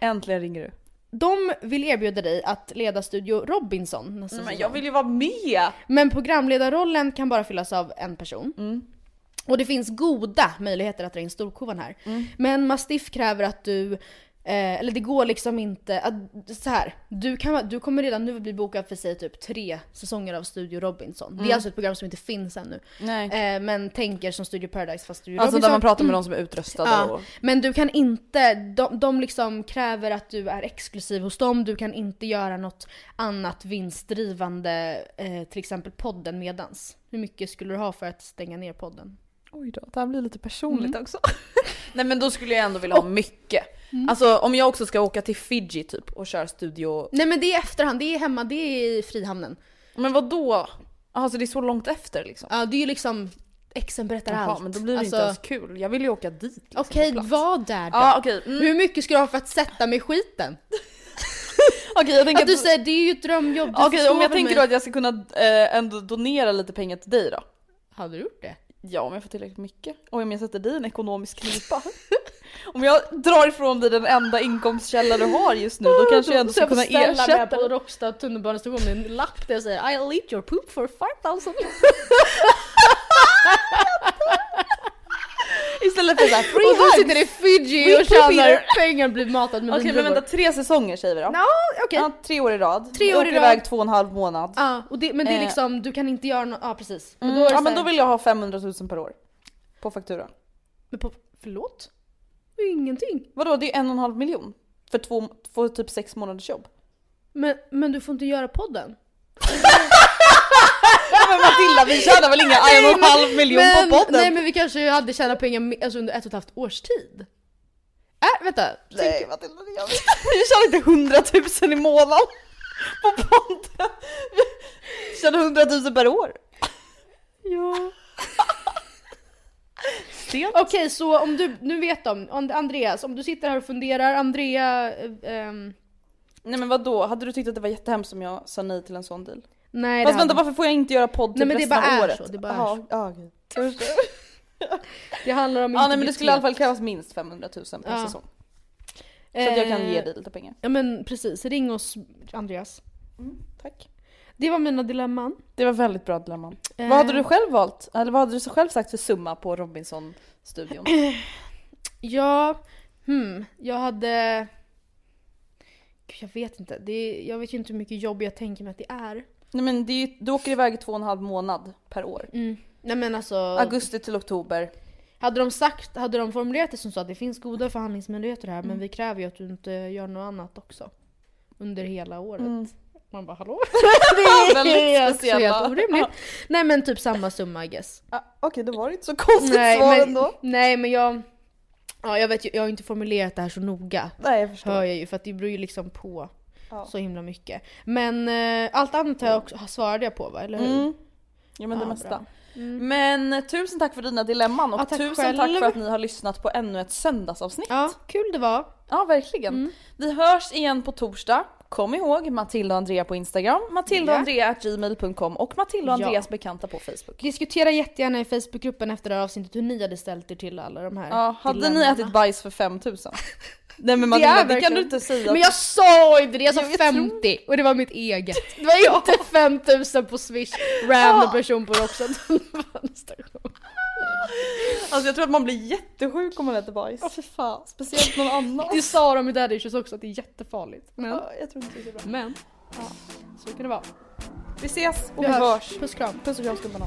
Äntligen ringer du. De vill erbjuda dig att leda Studio Robinson nästa Men säsong. jag vill ju vara med! Men programledarrollen kan bara fyllas av en person. Mm. Och det finns goda möjligheter att dra in storkovan här. Mm. Men Mastiff kräver att du, eh, eller det går liksom inte, att, så här, du, kan, du kommer redan nu bli bokad för säg typ tre säsonger av Studio Robinson. Det är alltså ett program som inte finns ännu. Mm. Eh, men tänker som Studio Paradise fast Studio Alltså Robinson. där man pratar med de som är utröstade Ja, och... men du kan inte, de, de liksom kräver att du är exklusiv hos dem, du kan inte göra något annat vinstdrivande, eh, till exempel podden medans. Hur mycket skulle du ha för att stänga ner podden? Oj då, det här blir lite personligt också. Nej men då skulle jag ändå vilja ha mycket. Alltså om jag också ska åka till Fiji typ och köra studio... Nej men det är efterhand, det är hemma, det är i Frihamnen. Men vad då? Alltså det är så långt efter liksom. Ja det är ju liksom, exen berättar Jaha, allt. men då blir det Alltså, inte ens kul. Jag vill ju åka dit liksom, Okej, var där då. Ja okej. Mm. Hur mycket ska du ha för att sätta mig i skiten? Okej jag tänker Att du att... säger det är ju ett drömjobb, du Okej om jag tänker mig? då att jag ska kunna eh, ändå donera lite pengar till dig då? Hade du gjort det? Ja om jag får tillräckligt mycket. Och om jag sätter dig i en ekonomisk knipa. om jag drar ifrån dig den enda inkomstkälla du har just nu då kanske jag ändå ska kunna ersätta Så jag får ställa mig på dig. Råcksta tunnelbanestation med en lapp där jag säger I'll eat your poop for 5000. Istället för såhär free Och du hugs. sitter i Fiji och tjänar pengar blir matad med Okej men vindruvor. vänta, tre säsonger säger vi då. Ja, okej. Ja, tre år i rad. Tre år i rad. iväg två och en halv månad. Ja, och det, men det är Eh. liksom, du kan inte göra något, ja precis. Men Mm, då är det ja men då vill jag ha 500 000 per år. På fakturan. Men på, förlåt? Det är ju ingenting. Vadå det är en och en halv miljon? För två, för typ sex månaders jobb. Men, men du får inte göra podden. Men Matilda vi tjänar väl inga en och en halv miljon men, på podden? Nej men vi kanske hade tjänat pengar alltså under ett och ett halvt års tid. Äh, vänta. Nej Matilda det gör vi. Vi tjänar inte 100 000 i månaden på podden. Vi tjänar 100 000 per år. Ja. Okej så om du, nu vet de, And- Andreas, om du sitter här och funderar, Andrea, ehm, Nej men vad då? hade du tyckt att det var jättehemskt om jag sa nej till en sån deal? Nej Fast det vänta varför får jag inte göra podd Nej, typ men det resten bara av är året? så, det bara är Jaha, så. det handlar om Ja nej men det skulle i alla fall krävas minst 500 000 per Ja. säsong. Så att jag kan Eh, ge dig lite pengar. Ja men precis, ring oss Andreas. Tack. Det var mina dilemman. Det var väldigt bra dilemma. Eh. Vad hade du själv valt? Eller vad hade du själv sagt för summa på Robinson-studion? Ja, hmm, jag hade... Gud, jag vet inte. Det är, jag vet ju inte hur mycket jobb jag tänker mig att det är. Nej men det är ju, du åker iväg två och en halv månad per år. Nej men alltså, Augusti till oktober. hade de sagt, hade de formulerat det som så att det finns goda förhandlingsmöjligheter här Mm. men vi kräver ju att du inte gör något annat också. Under hela året. Man bara hallå? Det är speciella. helt orimligt. Nej men typ samma summa I guess. Ah, Okej, var det inte så konstigt Nej svar men, ändå. nej men jag... Ja jag vet ju, jag har inte formulerat det här så noga. Nej jag förstår. Hör jag ju för att det beror ju liksom på Ja. så himla mycket. Men eh, allt annat har jag också, svarade jag på va? Eller hur? Mm. Ja men det Ja, mesta. bra. Men eh, tusen tack för dina dilemman och Ja, tack tusen själv. tack för att ni har lyssnat på ännu ett söndagsavsnitt. Ja, kul det var. Ja verkligen. Vi hörs igen på torsdag. Kom ihåg Matilda och Andrea på Instagram, matildaandrea.gmail.com och Matilda och Ja. Andreas bekanta på Facebook. Diskutera jättegärna i Facebookgruppen efter det här avsnittet hur ni hade ställt er till alla de här Ja, hade ni ätit bajs för 5000? Nej men Det Matilda, är det, kan du inte säga. Men jag sa inte det, jag sa Jo, jag 50 och det var mitt eget. Det var inte 5000 på swish, random person på Roxanne tunnelbanestation. Alltså jag tror att man blir jättesjuk om man äter bajs. Ja för fan. Speciellt någon annan. Det sa de i Daddy Issues också att det är jättefarligt. Men, Ja, jag tror inte det är bra. men. Så kan det vara. Vi ses och Vi vi, hörs. hörs. Puss kram. Puss och kram gubbarna.